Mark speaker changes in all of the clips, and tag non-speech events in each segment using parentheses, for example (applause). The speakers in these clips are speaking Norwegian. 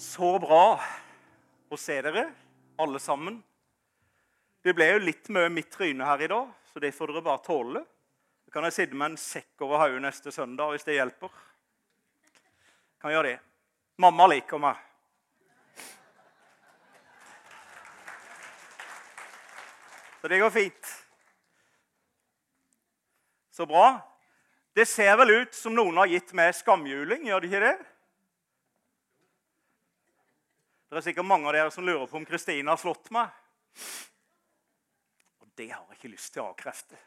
Speaker 1: Så bra å se dere, alle sammen. Det ble jo litt mye mitt tryne her i dag, så det får dere bare tåle. Så kan jeg sitte med en sekk over hodet neste søndag hvis det hjelper. Kan gjøre det. Mamma liker meg. Så det går fint. Så bra. Det ser vel ut som noen har gitt meg skamjuling, gjør det ikke det? Det er sikkert mange av dere som lurer på om Kristine har slått meg. Og det har jeg ikke lyst til å avkrefte.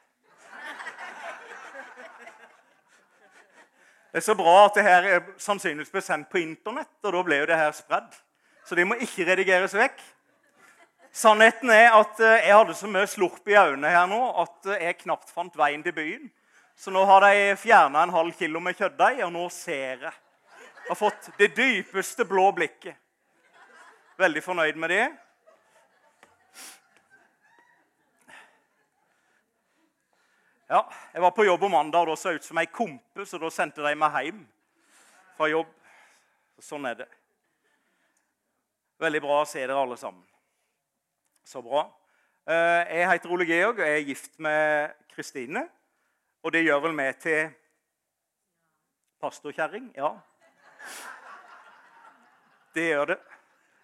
Speaker 1: Det er så bra at det her er sannsynligvis ble sendt på Internett, og da ble jo det her spredd. Så det må ikke redigeres vekk. Sannheten er at eh, jeg hadde så mye slurp i øynene her nå at eh, jeg knapt fant veien til byen. Så nå har de fjerna en halv kilo med kjøttdeig, og nå ser jeg. Jeg har fått det dypeste blå blikket. Veldig fornøyd med det. Ja, Jeg var på jobb om mandag, og det så ut som ei kompe, så da sendte de meg hjem fra jobb. Sånn er det. Veldig bra å se dere alle sammen. Så bra. Eh, jeg heter Ole Georg og jeg er gift med Kristine. Og det gjør vel meg til pastorkjerring? Ja. Det gjør det.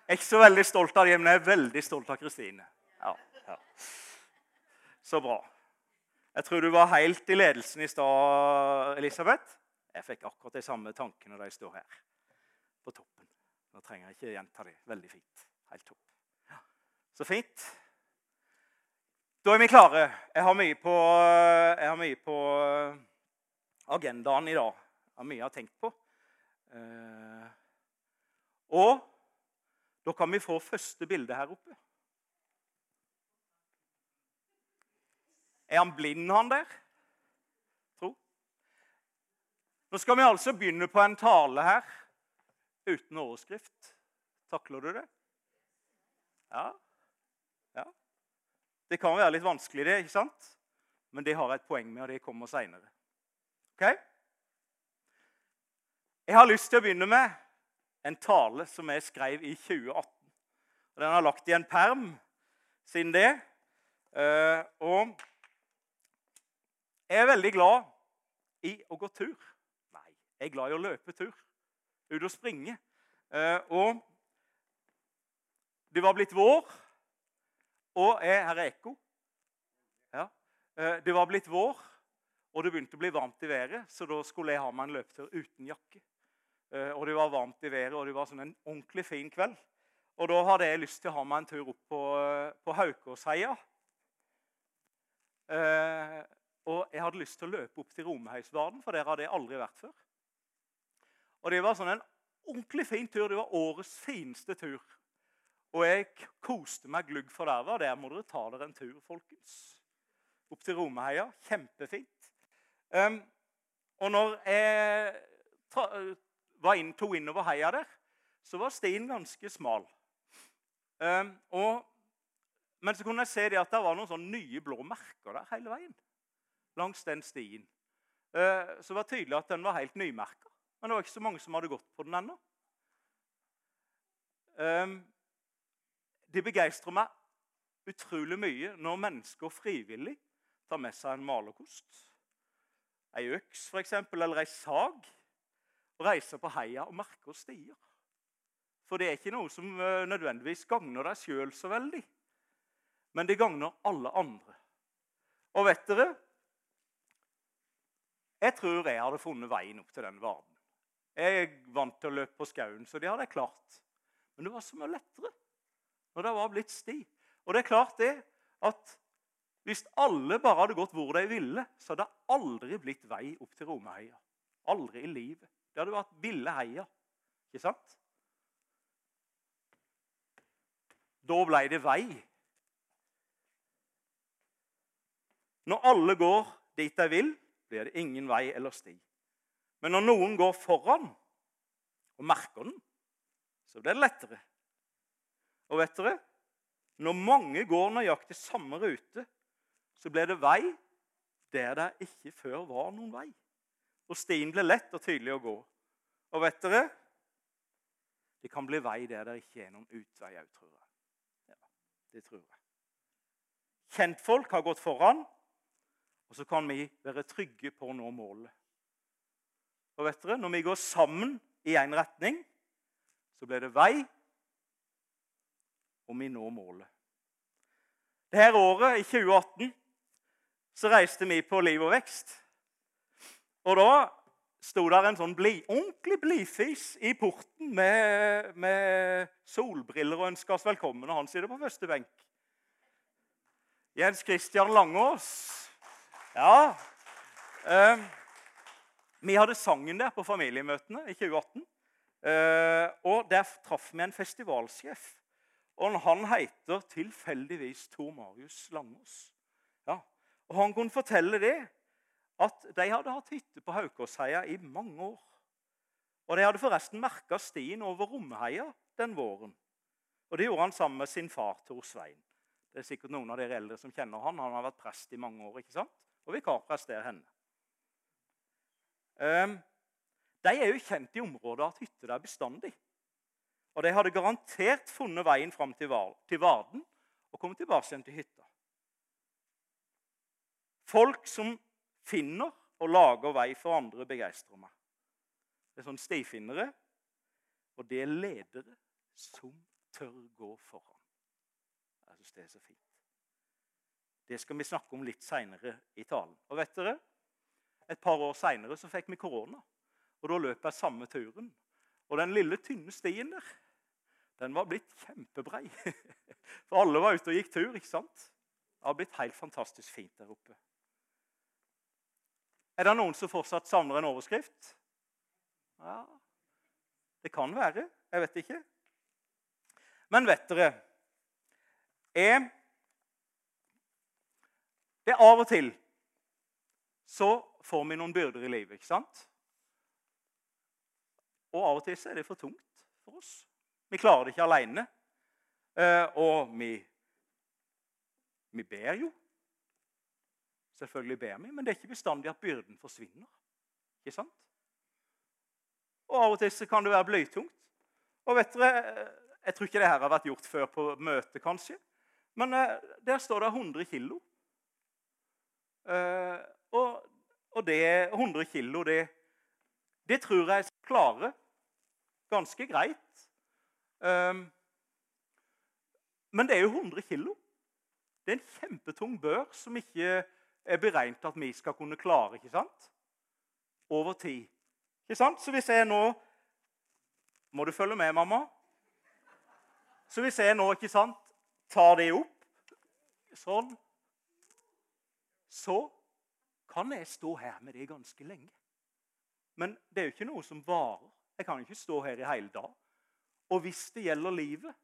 Speaker 1: Jeg er ikke så veldig stolt av dem, men jeg er veldig stolt av Kristine. Ja, ja. Så bra. Jeg tror du var helt i ledelsen i stad, Elisabeth. Jeg fikk akkurat de samme tankene da jeg står her på toppen. Nå trenger jeg ikke gjenta det. Veldig fint. Helt topp. Ja. Så fint. Da er vi klare. Jeg har mye på, har mye på agendaen i dag. Jeg har mye jeg har tenkt på. Eh, og da kan vi få første bilde her oppe. Er han blind, han der? Tro. Nå skal vi altså begynne på en tale her uten overskrift. Takler du det? Ja. ja. Det kan være litt vanskelig, det, ikke sant? Men det har jeg et poeng med, og det kommer seinere. Okay? Jeg har lyst til å begynne med en tale som jeg skrev i 2018. Og Den har lagt i en perm siden det. Eh, og jeg er veldig glad i å gå tur. Nei, jeg er glad i å løpe tur. Ut og springe. Eh, og det var blitt vår, og jeg, her er ekko. Ja. Eh, det var blitt vår, og det begynte å bli varmt i været, så da skulle jeg ha meg en løpetur uten jakke. Og det var varmt i været, og det var sånn en ordentlig fin kveld. Og da hadde jeg lyst til å ha meg en tur opp på, på Haukåsheia. Eh, og jeg hadde lyst til å løpe opp til Romeheisvarden, for der hadde jeg aldri vært før. Og Det var sånn en ordentlig fin tur. Det var årets fineste tur. Og jeg koste meg glugg for derva. Der må dere ta dere en tur, folkens. Opp til Romeheia. Kjempefint. Um, og når jeg var inn, tok innover heia der, så var stien ganske smal. Um, og, men så kunne jeg se det at det var noen sånne nye blå merker der hele veien langs den stien. Eh, så det var tydelig at den var helt nymerka. Men det var ikke så mange som hadde gått på den ennå. Ehm, det begeistrer meg utrolig mye når mennesker frivillig tar med seg en malerkost, ei øks eksempel, eller ei sag, og reiser på heia og merker stier. For det er ikke noe som eh, nødvendigvis gagner deg sjøl så veldig. Men det gagner alle andre. Og vet dere, jeg tror jeg hadde funnet veien opp til den varden. Jeg er vant til å løpe på skauen, så det hadde jeg klart. Men det var så mye lettere når det var blitt sti. Og det er klart det at hvis alle bare hadde gått hvor de ville, så hadde det aldri blitt vei opp til Romeheia. Aldri i livet. Det hadde vært ville heia. Ikke sant? Da ble det vei. Når alle går dit de vil, blir det ingen vei eller sti. Men når noen går foran og merker den, så blir det lettere. Og vet dere, når mange går nøyaktig samme rute, så blir det vei der det ikke før var noen vei. Og stien blir lett og tydelig å gå. Og vet dere, Det kan bli vei der det ikke er noen utvei òg, tror jeg. Ja, det tror jeg. Kjentfolk har gått foran, og så kan vi være trygge på å nå målet. Og vet dere, Når vi går sammen i én retning, så blir det vei, og vi når målet. Dette året, i 2018, så reiste vi på Liv og vekst. Og da sto der en sånn bli, ordentlig blidfis i porten med, med solbriller og ønska oss velkommen. Og han sitter på første benk. Jens Christian Langås. Ja. Eh, vi hadde sangen der på familiemøtene i 2018. Eh, og der traff vi en festivalsjef. Og han heter tilfeldigvis Tor Marius Langås. Ja. Og han kunne fortelle det at de hadde hatt hytte på Haukåsheia i mange år. Og De hadde forresten merka stien over Romheia den våren. Og Det gjorde han sammen med sin far Tor Svein. Det er sikkert noen av dere eldre som kjenner han. Han har vært prest i mange år. ikke sant? Og vikarprest der henne. Um, de er jo kjent i området at hytter er bestandig. Og de hadde garantert funnet veien fram til Varden og kommet tilbake igjen til hytta. Folk som finner og lager vei for andre, begeistrer meg. Det er sånn stifinnere, og det er ledere som tør gå foran. Jeg syns det er så fint. Det skal vi snakke om litt seinere i talen. Og vet dere, Et par år seinere fikk vi korona. Og Da løp jeg samme turen. Og den lille, tynne stien der, den var blitt kjempebrei. (laughs) For alle var ute og gikk tur. ikke sant? Det har blitt helt fantastisk fint der oppe. Er det noen som fortsatt savner en overskrift? Ja, det kan være. Jeg vet ikke. Men vet dere er Det er av og til så får vi noen byrder i livet, ikke sant? Og av og til så er det for tungt for oss. Vi klarer det ikke alene. Eh, og vi, vi ber jo Selvfølgelig ber vi, men det er ikke bestandig at byrden forsvinner. Ikke sant? Og Av og til så kan det være blytungt. Og vet dere, Jeg tror ikke det her har vært gjort før på møte, kanskje. Men eh, der står det 100 kilo. Eh, og, og det 100 kilo, det, det tror jeg skal klare ganske greit. Men det er jo 100 kilo. Det er en kjempetung bør som ikke er beregnet at vi skal kunne klare ikke sant? over tid. Ikke sant? Så hvis jeg nå Må du følge med, mamma? Så hvis jeg nå ikke sant, tar det opp sånn Så kan jeg stå her med det ganske lenge. Men det er jo ikke noe som varer. Jeg kan ikke stå her i hele dag. Og hvis det gjelder livet,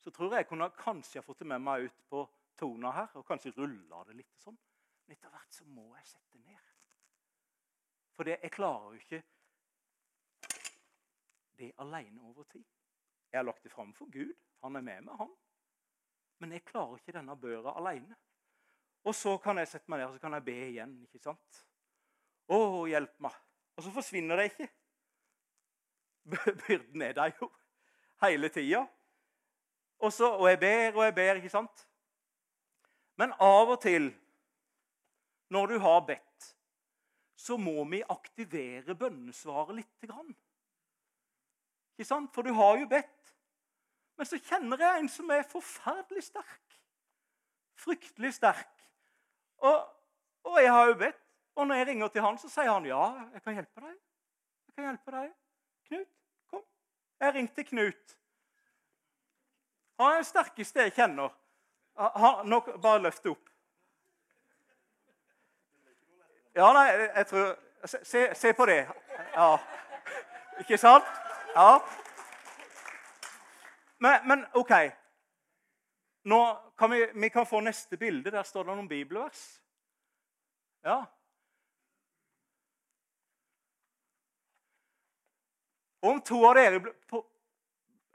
Speaker 1: så tror jeg jeg kunne kanskje fått det med meg ut på tona her og kanskje rulla det litt sånn. Men etter hvert så må jeg sette ned. For det, jeg klarer jo ikke det alene over tid. Jeg har lagt det fram for Gud. Han er med meg, han. Men jeg klarer ikke denne børa alene. Og så kan jeg sette meg ned og så kan jeg be igjen. ikke sant? Å, hjelp meg. Og så forsvinner det ikke. Byrden er der jo hele tida. Og, og jeg ber og jeg ber, ikke sant? Men av og til når du har bedt, så må vi aktivere bønnesvaret lite grann. Ikke sant? For du har jo bedt. Men så kjenner jeg en som er forferdelig sterk. Fryktelig sterk. Og, og jeg har jo bedt. Og når jeg ringer til han, så sier han ja, jeg kan hjelpe deg. Jeg kan hjelpe deg. Knut, kom. Jeg ringte Knut. Han er den sterkeste jeg kjenner. Han, nå, bare løft det opp. Ja, nei, jeg tror Se, se på det. Ja. Ikke sant? Ja. Men, men OK. Nå kan vi, vi kan få neste bilde. Der står det noen bibelvers. Ja. Om to av dere på,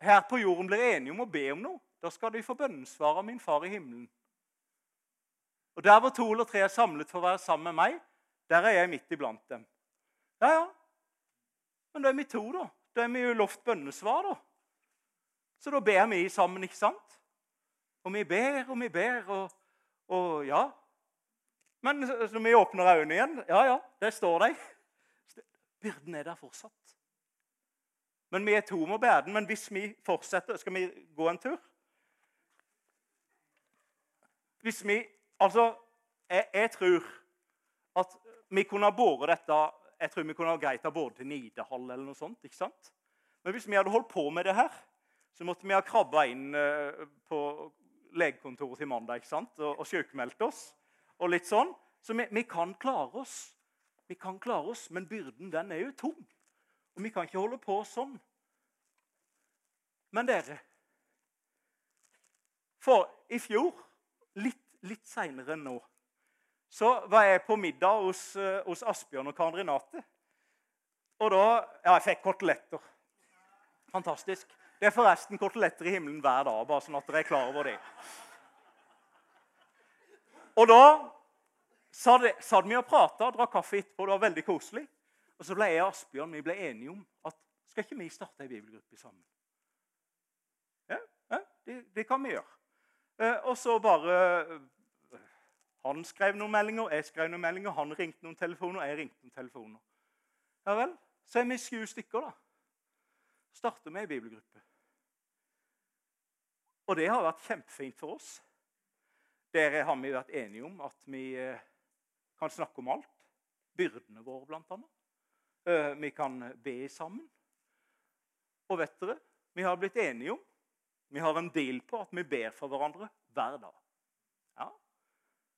Speaker 1: her på jorden blir enige om å be om noe, da skal de få bønnesvar av min far i himmelen. Og Der hvor to eller tre er samlet for å være sammen med meg, der er jeg midt iblant dem. Ja, ja. Men da er vi to, da. Da er vi jo lovt bønnesvar, da. Så da ber vi sammen, ikke sant? Og vi ber og vi ber, og, og ja. Men når vi åpner øynene igjen Ja, ja, det står de. Byrden er der fortsatt. Men vi er to med å bære den. Men hvis vi fortsetter Skal vi gå en tur? Hvis vi Altså, jeg, jeg tror at vi kunne ha båret dette jeg tror vi kunne ha greit av båret til Nidehall eller noe sånt. ikke sant? Men hvis vi hadde holdt på med det her, så måtte vi ha krabba inn eh, på legekontoret til mandag ikke sant? og, og sjukmeldt oss. og litt sånn. Så vi, vi, kan klare oss. Vi kan klare oss, men byrden den er jo tom. Og vi kan ikke holde på sånn. Men dere For i fjor, litt, litt seinere enn nå så var jeg på middag hos, uh, hos Asbjørn og Karen Renate. Og da Ja, jeg fikk koteletter. Fantastisk. Det er forresten koteletter i himmelen hver dag, bare sånn at dere er klar over det. Og da satt vi og prata og drakk kaffe etterpå. Det var veldig koselig. Og så ble jeg og Asbjørn vi ble enige om at skal ikke vi starte ei bibelgruppe sammen? Ja, ja det, det, kan vi gjøre. Eh, og så bare han skrev noen meldinger, jeg skrev noen meldinger, han ringte noen telefoner, jeg ringte noen telefoner. Ja vel, så er vi sju stykker, da. Starter med ei bibelgruppe. Og det har vært kjempefint for oss. Der har vi vært enige om at vi eh, kan snakke om alt. Byrdene våre, blant annet. Eh, vi kan be sammen. Og vet dere, vi har blitt enige om Vi har en deal på at vi ber for hverandre hver dag.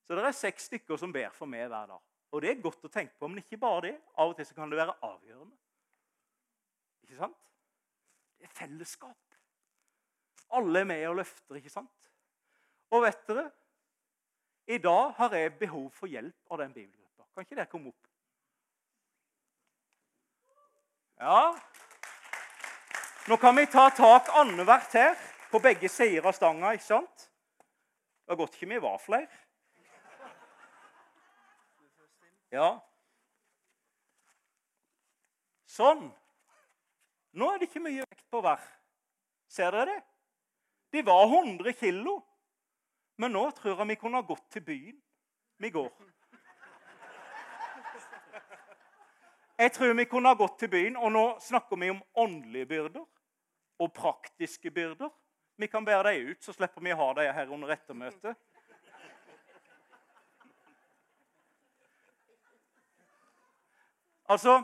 Speaker 1: Så det er seks stykker som ber for meg hver dag. Og det er godt å tenke på, men ikke bare det. Av og til kan det være avgjørende. Ikke sant? Det er fellesskap. Alle er med og løfter, ikke sant? Og vet dere I dag har jeg behov for hjelp av den bibelgruppa. Kan ikke dere komme opp? Ja. Nå kan vi ta tak annethvert her, på begge sider av stanga. ikke sant? Det var godt ikke vi var flere. Ja. Sånn. Nå er det ikke mye vekt på hver. Ser dere det? De var 100 kilo. Men nå tror jeg vi kunne ha gått til byen. Vi går. Jeg tror vi kunne ha gått til byen, og nå snakker vi om åndelige byrder og praktiske byrder. Vi kan bære dem ut, så slipper vi å ha dem her under ettermøtet. Altså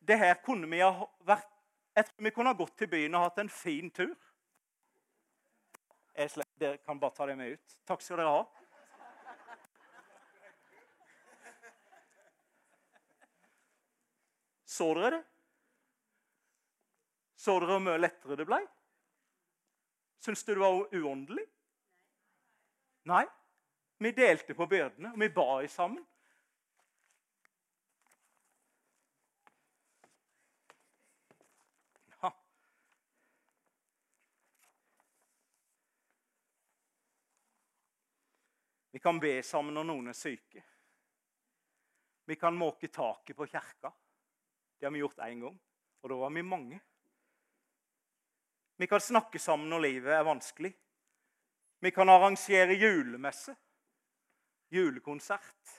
Speaker 1: Det her kunne vi ha vært Jeg tror vi kunne ha gått til byen og hatt en fin tur. Jeg dere kan bare ta det med ut. Takk skal dere ha. Så dere det? Så dere hvor mye lettere det ble? Syns du det var uåndelig? Nei. Vi delte på byrdene, og vi ba i sammen. Vi kan be sammen når noen er syke. Vi kan måke taket på kirka. Det har vi gjort én gang, og da var vi mange. Vi kan snakke sammen når livet er vanskelig. Vi kan arrangere julemesse, julekonsert.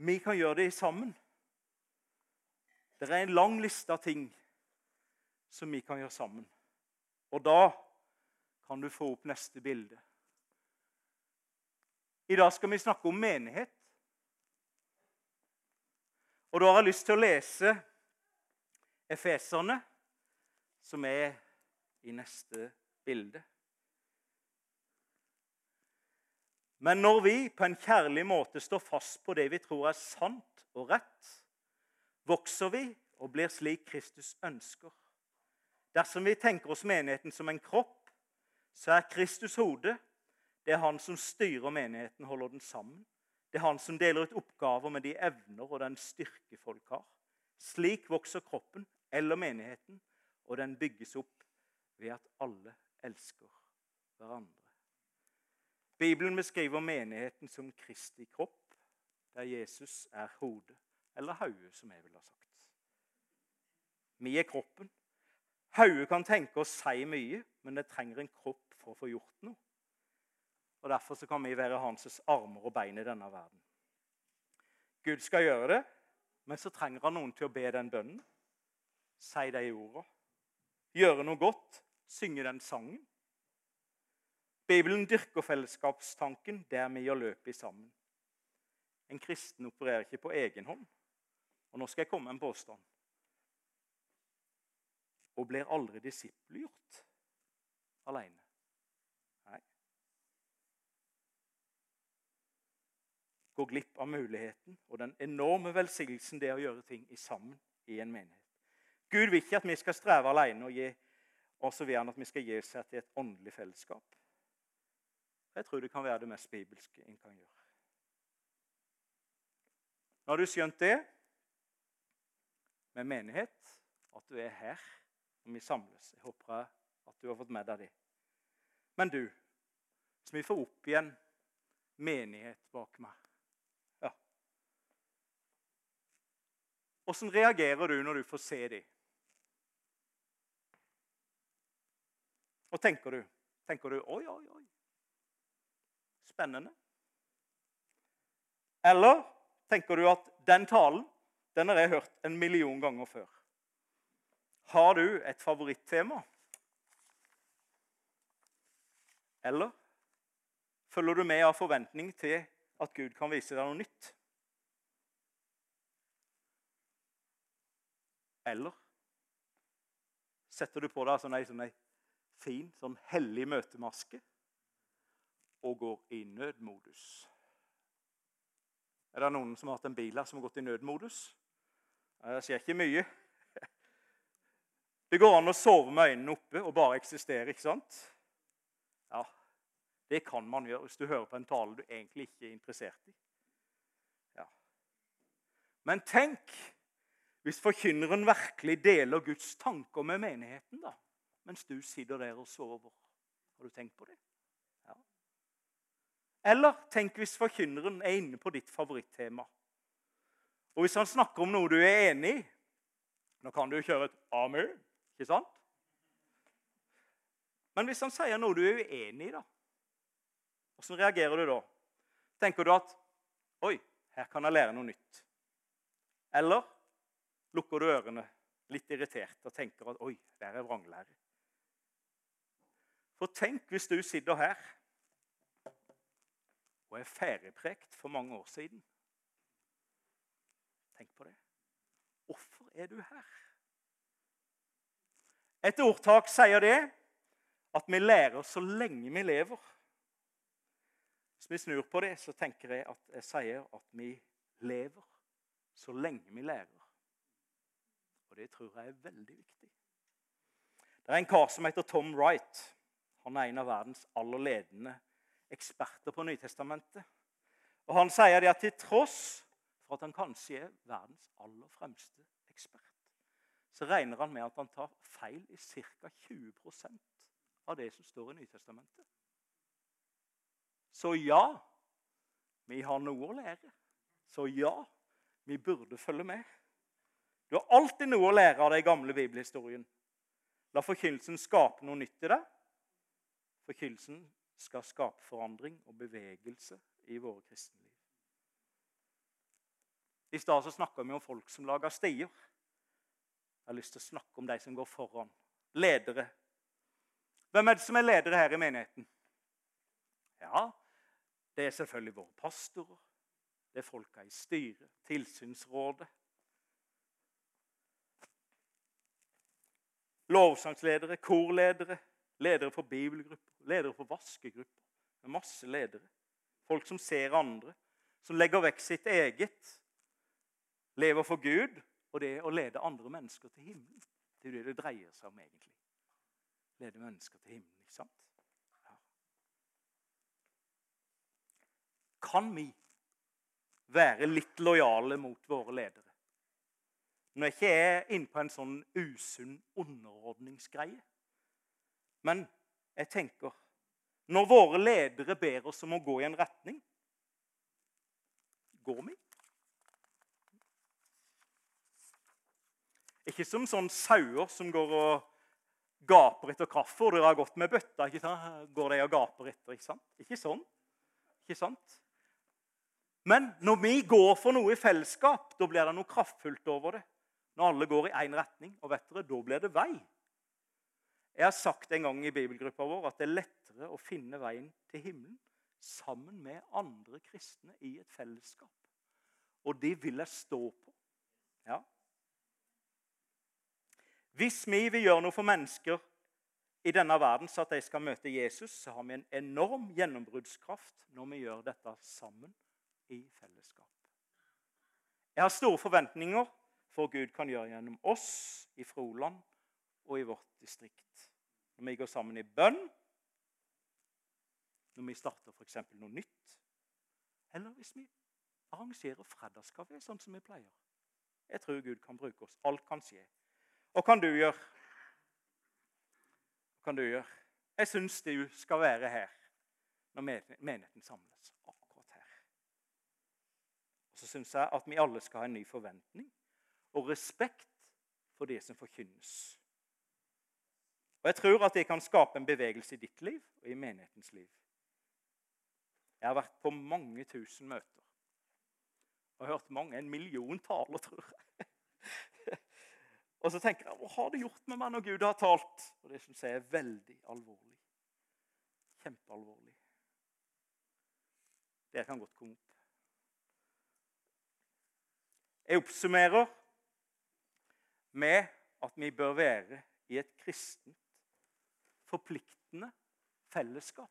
Speaker 1: Vi kan gjøre det sammen. Det er en lang liste av ting som vi kan gjøre sammen. Og da kan du få opp neste bilde. I dag skal vi snakke om menighet. Og da har jeg lyst til å lese Efeserne, som er i neste bilde. Men når vi på en kjærlig måte står fast på det vi tror er sant og rett, vokser vi og blir slik Kristus ønsker. Dersom vi tenker oss menigheten som en kropp, så er Kristus hodet, det er han som styrer menigheten, holder den sammen. Det er han som deler ut oppgaver med de evner og den styrke folk har. Slik vokser kroppen, eller menigheten, og den bygges opp ved at alle elsker hverandre. Bibelen beskriver menigheten som Kristi kropp, der Jesus er hodet, eller hodet, som jeg ville ha sagt. Vi er kroppen. Hodet kan tenke og si mye, men det trenger en kropp for å få gjort noe. Og Derfor så kan vi være hans armer og bein i denne verden. Gud skal gjøre det, men så trenger han noen til å be den bønnen. Si de orda. Gjøre noe godt. Synge den sangen. Bibelen dyrker fellesskapstanken der vi gjør løpet sammen. En kristen opererer ikke på egen hånd. Og nå skal jeg komme med en påstand. Og blir aldri disippelgjort alene. Nei. Går glipp av muligheten og den enorme velsignelsen det er å gjøre ting i sammen i en menighet. Gud vil ikke at vi skal streve alene, og, gi, og så vil han at vi skal gi seg til et åndelig fellesskap. Jeg tror det kan være det mest bibelske en kan gjøre. Nå har du skjønt det med menighet, at du er her når vi samles. Jeg håper at du har fått med deg det. Men du, som vi får opp igjen menighet bak meg Åssen reagerer du når du får se dem? Og tenker du? Tenker du oi, oi, oi. Spennende. Eller tenker du at den talen den har jeg hørt en million ganger før? Har du et favorittema? Eller følger du med av forventning til at Gud kan vise deg noe nytt? Eller setter du på deg sånn ei, sånn ei fin, sånn hellig møtemaske og går i nødmodus? Er det noen som har hatt en bil her som har gått i nødmodus? Det skjer ikke mye. Det går an å sove med øynene oppe og bare eksistere, ikke sant? Ja, det kan man gjøre hvis du hører på en tale du egentlig ikke er interessert i. Ja. Men tenk hvis forkynneren virkelig deler Guds tanker med menigheten, da, mens du sitter der og sover. Har du tenkt på det? Ja. Eller tenk hvis forkynneren er inne på ditt favorittema. Og hvis han snakker om noe du er enig i, nå kan du jo kjøre et 'amen'. Ikke sant? Men hvis han sier noe du er uenig i, da, hvordan reagerer du da? Tenker du at 'Oi, her kan jeg lære noe nytt'? Eller lukker du ørene litt irritert og tenker at 'Oi, der er vranglære'? For tenk hvis du sitter her og er ferdigprekt for mange år siden. Tenk på det. Hvorfor er du her? Et ordtak sier det at vi lærer så lenge vi lever. Hvis vi snur på det, så tenker jeg at jeg sier at vi lever så lenge vi lærer. Og det tror jeg er veldig viktig. Det er en kar som heter Tom Wright. Han er en av verdens aller ledende eksperter på Nytestamentet. Og Han sier det at til tross for at han kanskje er verdens aller fremste ekspert, så regner han med at han tar feil i ca. 20% av det som står i Nytestamentet. Så ja, vi har noe å lære. Så ja, vi burde følge med. Du har alltid noe å lære av den gamle bibelhistorien. La forkynnelsen skape noe nytt i deg. Forkynnelsen skal skape forandring og bevegelse i våre kristne liv. I stad snakka vi om folk som lager stier. Jeg har lyst til å snakke om de som går foran. Ledere. Hvem er det som er ledere her i menigheten? Ja, det er selvfølgelig våre pastorer. Det er folka i styret, tilsynsrådet. Lovsangsledere, korledere, ledere for bibelgrupper, ledere for vaskegrupper. Er masse ledere. Folk som ser andre, som legger vekk sitt eget, lever for Gud og det å lede andre mennesker til himmelen. Det er det det dreier seg om, egentlig. Lede mennesker til himmelen, ikke sant? Ja. Kan vi være litt lojale mot våre ledere? Når jeg ikke er inne på en sånn usunn underordningsgreie. Men jeg tenker Når våre ledere ber oss om å gå i en retning, går vi? Ikke som sånne sauer som går og gaper etter kaffe, og dere har gått med bøtta. ikke sant? Går de og gaper etter, ikke sant? Ikke sånn. Ikke sant? Men når vi går for noe i fellesskap, da blir det noe kraftfullt over det. Når alle går i én retning, og vet dere, da blir det vei. Jeg har sagt en gang i bibelgruppa vår at det er lettere å finne veien til himmelen sammen med andre kristne i et fellesskap. Og det vil jeg stå på. Ja. Hvis vi vil gjøre noe for mennesker i denne verden så at de skal møte Jesus, så har vi en enorm gjennombruddskraft når vi gjør dette sammen i fellesskap. Jeg har store forventninger for Gud kan gjøre gjennom oss i Froland og i vårt distrikt. Når vi går sammen i bønn, når vi starter f.eks. noe nytt, eller hvis vi arrangerer fredagskafé sånn som vi pleier. Jeg tror Gud kan bruke oss. Alt kan skje. Hva kan du gjøre? Hva kan du gjøre? Jeg syns du skal være her når menigheten samles. akkurat her. Og Så syns jeg at vi alle skal ha en ny forventning og respekt for det som forkynnes. Og Jeg tror at det kan skape en bevegelse i ditt liv og i menighetens liv. Jeg har vært på mange tusen møter og hørt mange, en million taler, tror jeg. (laughs) og så tenker jeg hva har det gjort med meg når Gud har talt? Og Det syns jeg er veldig alvorlig. Kjempealvorlig. Det kan godt komme opp. Jeg oppsummerer med at vi bør være i et kristent, forpliktende fellesskap.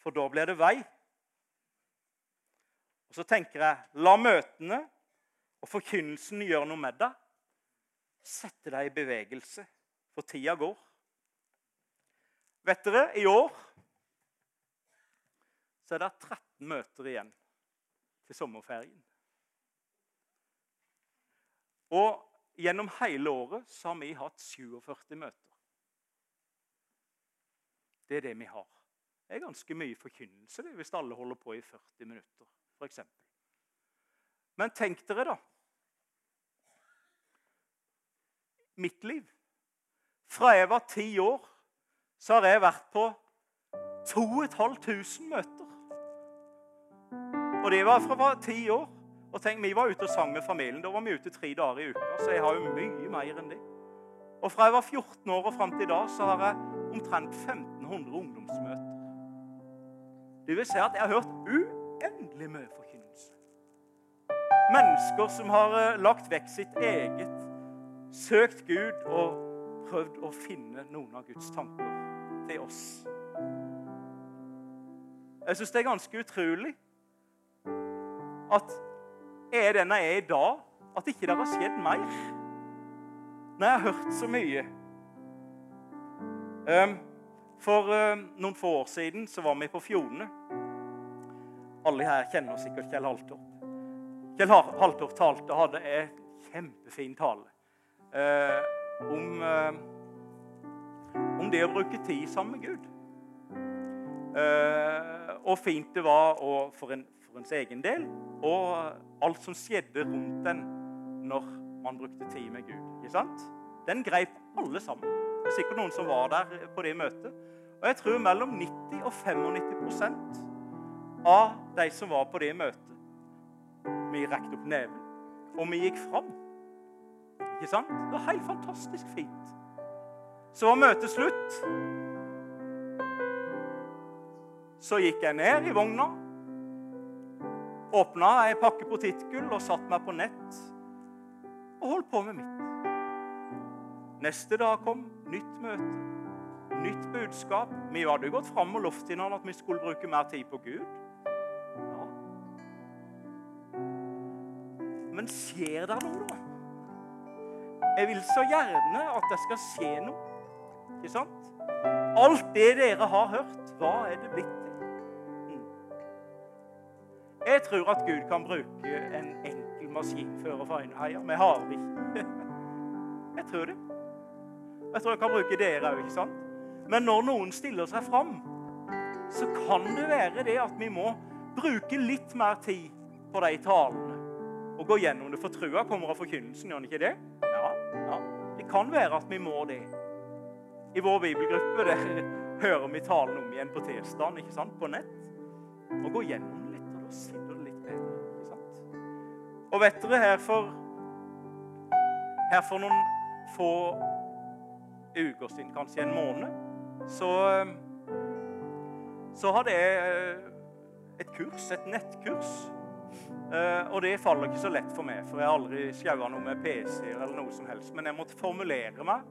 Speaker 1: For da blir det vei. Og så tenker jeg la møtene og forkynnelsen gjøre noe med deg. Sette deg i bevegelse, for tida går. Vet dere, i år så er det 13 møter igjen til sommerferien. Og Gjennom hele året så har vi hatt 47 møter. Det er det vi har. Det er ganske mye forkynnelse det, hvis alle holder på i 40 minutter, f.eks. Men tenk dere, da. Mitt liv. Fra jeg var ti år, så har jeg vært på 2500 møter. Og det var fra ti år. Og tenk, Vi var ute og sang med familien. Da var vi ute tre dager i uka. Så jeg har jo mye mer enn det. Og fra jeg var 14 år og fram til i dag så har jeg omtrent 1500 ungdomsmøter. Det vil si at jeg har hørt uendelig mye forkynnelse. Mennesker som har eh, lagt vekk sitt eget, søkt Gud og prøvd å finne noen av Guds tanker til oss. Jeg syns det er ganske utrolig at er den jeg er i dag, at ikke det har skjedd mer. Når jeg har hørt så mye. Um, for um, noen få år siden så var vi på Fjordene. Alle her kjenner sikkert Kjell Haltorp. Kjell Haltorp talte og hadde en kjempefin tale uh, om, uh, om det å bruke tid sammen med Gud. Og fint det var for, en, for ens egen del og alt som skjedde rundt den når man brukte tid med Gud. Ikke sant? Den greip alle sammen. Det er sikkert noen som var der på det møtet. Og jeg tror mellom 90 og 95% av de som var på det møtet Vi rekte opp neven, og vi gikk fram. Ikke sant? Det var helt fantastisk fint. Så var møtet slutt. Så gikk jeg ned i vogna åpna ei pakke potetgull og satte meg på nett og holdt på med mitt. Neste dag kom nytt møte, nytt budskap. Vi hadde jo gått fram og lovt innan at vi skulle bruke mer tid på Gud. Ja. Men skjer det noe, da? Jeg vil så gjerne at det skal skje noe. Ikke sant? Alt det dere har hørt, hva er det blitt jeg tror at Gud kan bruke en enkel maskinfører fra Øyneheia har vi. (laughs) Jeg tror det. Jeg tror jeg kan bruke dere òg, ikke sant? Men når noen stiller seg fram, så kan det være det at vi må bruke litt mer tid på de talene og gå gjennom det. For trua kommer av forkynnelsen, gjør den ikke det? Ja, ja. Det kan være at vi må det. I vår bibelgruppe der (laughs) hører vi talen om igjen på tirsdagen ikke sant? på nett. Og gå gjennom og da det litt bedre. ikke sant? Og vet dere, her for, her for noen få uker siden, kanskje en måned, så, så hadde jeg et kurs, et nettkurs. Uh, og det faller ikke så lett for meg, for jeg har aldri sjaua noe med PC-er. eller noe som helst, Men jeg måtte formulere meg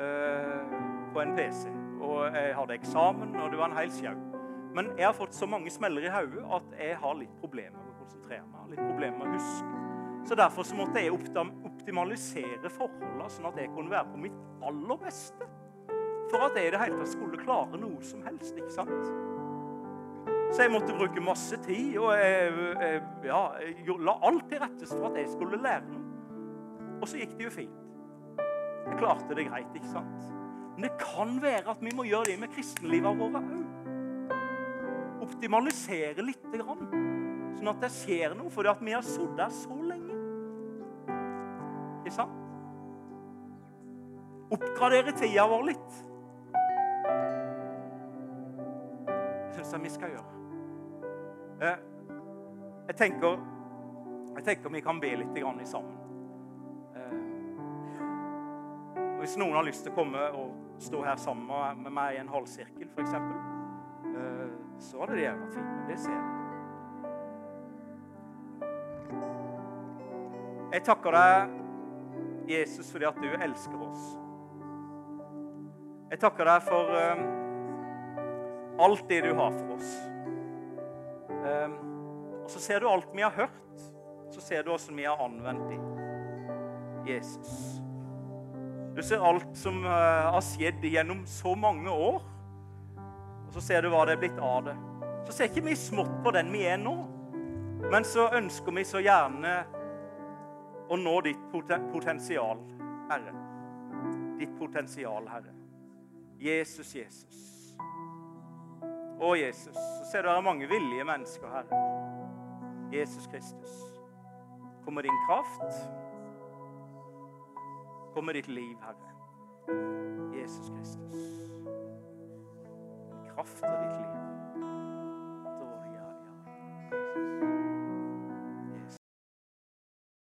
Speaker 1: uh, på en PC. Og jeg hadde eksamen, og det var en hel sjau. Men jeg har fått så mange smeller i hodet at jeg har litt problemer med å konsentrere meg. litt problemer med å huske. Så Derfor så måtte jeg optimalisere forholdene, sånn at jeg kunne være på mitt aller beste. For at jeg i det hele tatt skulle klare noe som helst. ikke sant? Så jeg måtte bruke masse tid, og jeg, jeg, ja, jeg la alt til rette for at jeg skulle lære noe. Og så gikk det jo fint. Jeg klarte det greit, ikke sant? Men det kan være at vi må gjøre det med kristenlivet våre òg. Optimalisere litt. grann, sånn at det skjer noe, fordi at vi har sittet her så lenge. Ikke sant? Oppgradere tida vår litt. Det syns jeg vi skal gjøre. Eh, jeg tenker, jeg tenker vi kan be litt sammen. Eh, hvis noen har lyst til å komme og stå her sammen med meg i en halvsirkel, f.eks., så hadde det vært fint. Men det ser jeg. Jeg takker deg, Jesus, fordi at du elsker oss. Jeg takker deg for alt det du har for oss. Um, og så ser du alt vi har hørt. Så ser du hvordan vi har anvendt det. Jesus. Du ser alt som uh, har skjedd gjennom så mange år. Og så ser du hva det er blitt av det. Så ser ikke vi smått på den vi er nå. Men så ønsker vi så gjerne å nå ditt potensial, Herre. Ditt potensial, Herre. Jesus, Jesus. Å, Jesus, så ser du det er mange villige mennesker Herre. Jesus Kristus. Kommer din kraft. Kommer ditt liv, Herre. Jesus Kristus kraft over ditt liv. Da, ja, ja.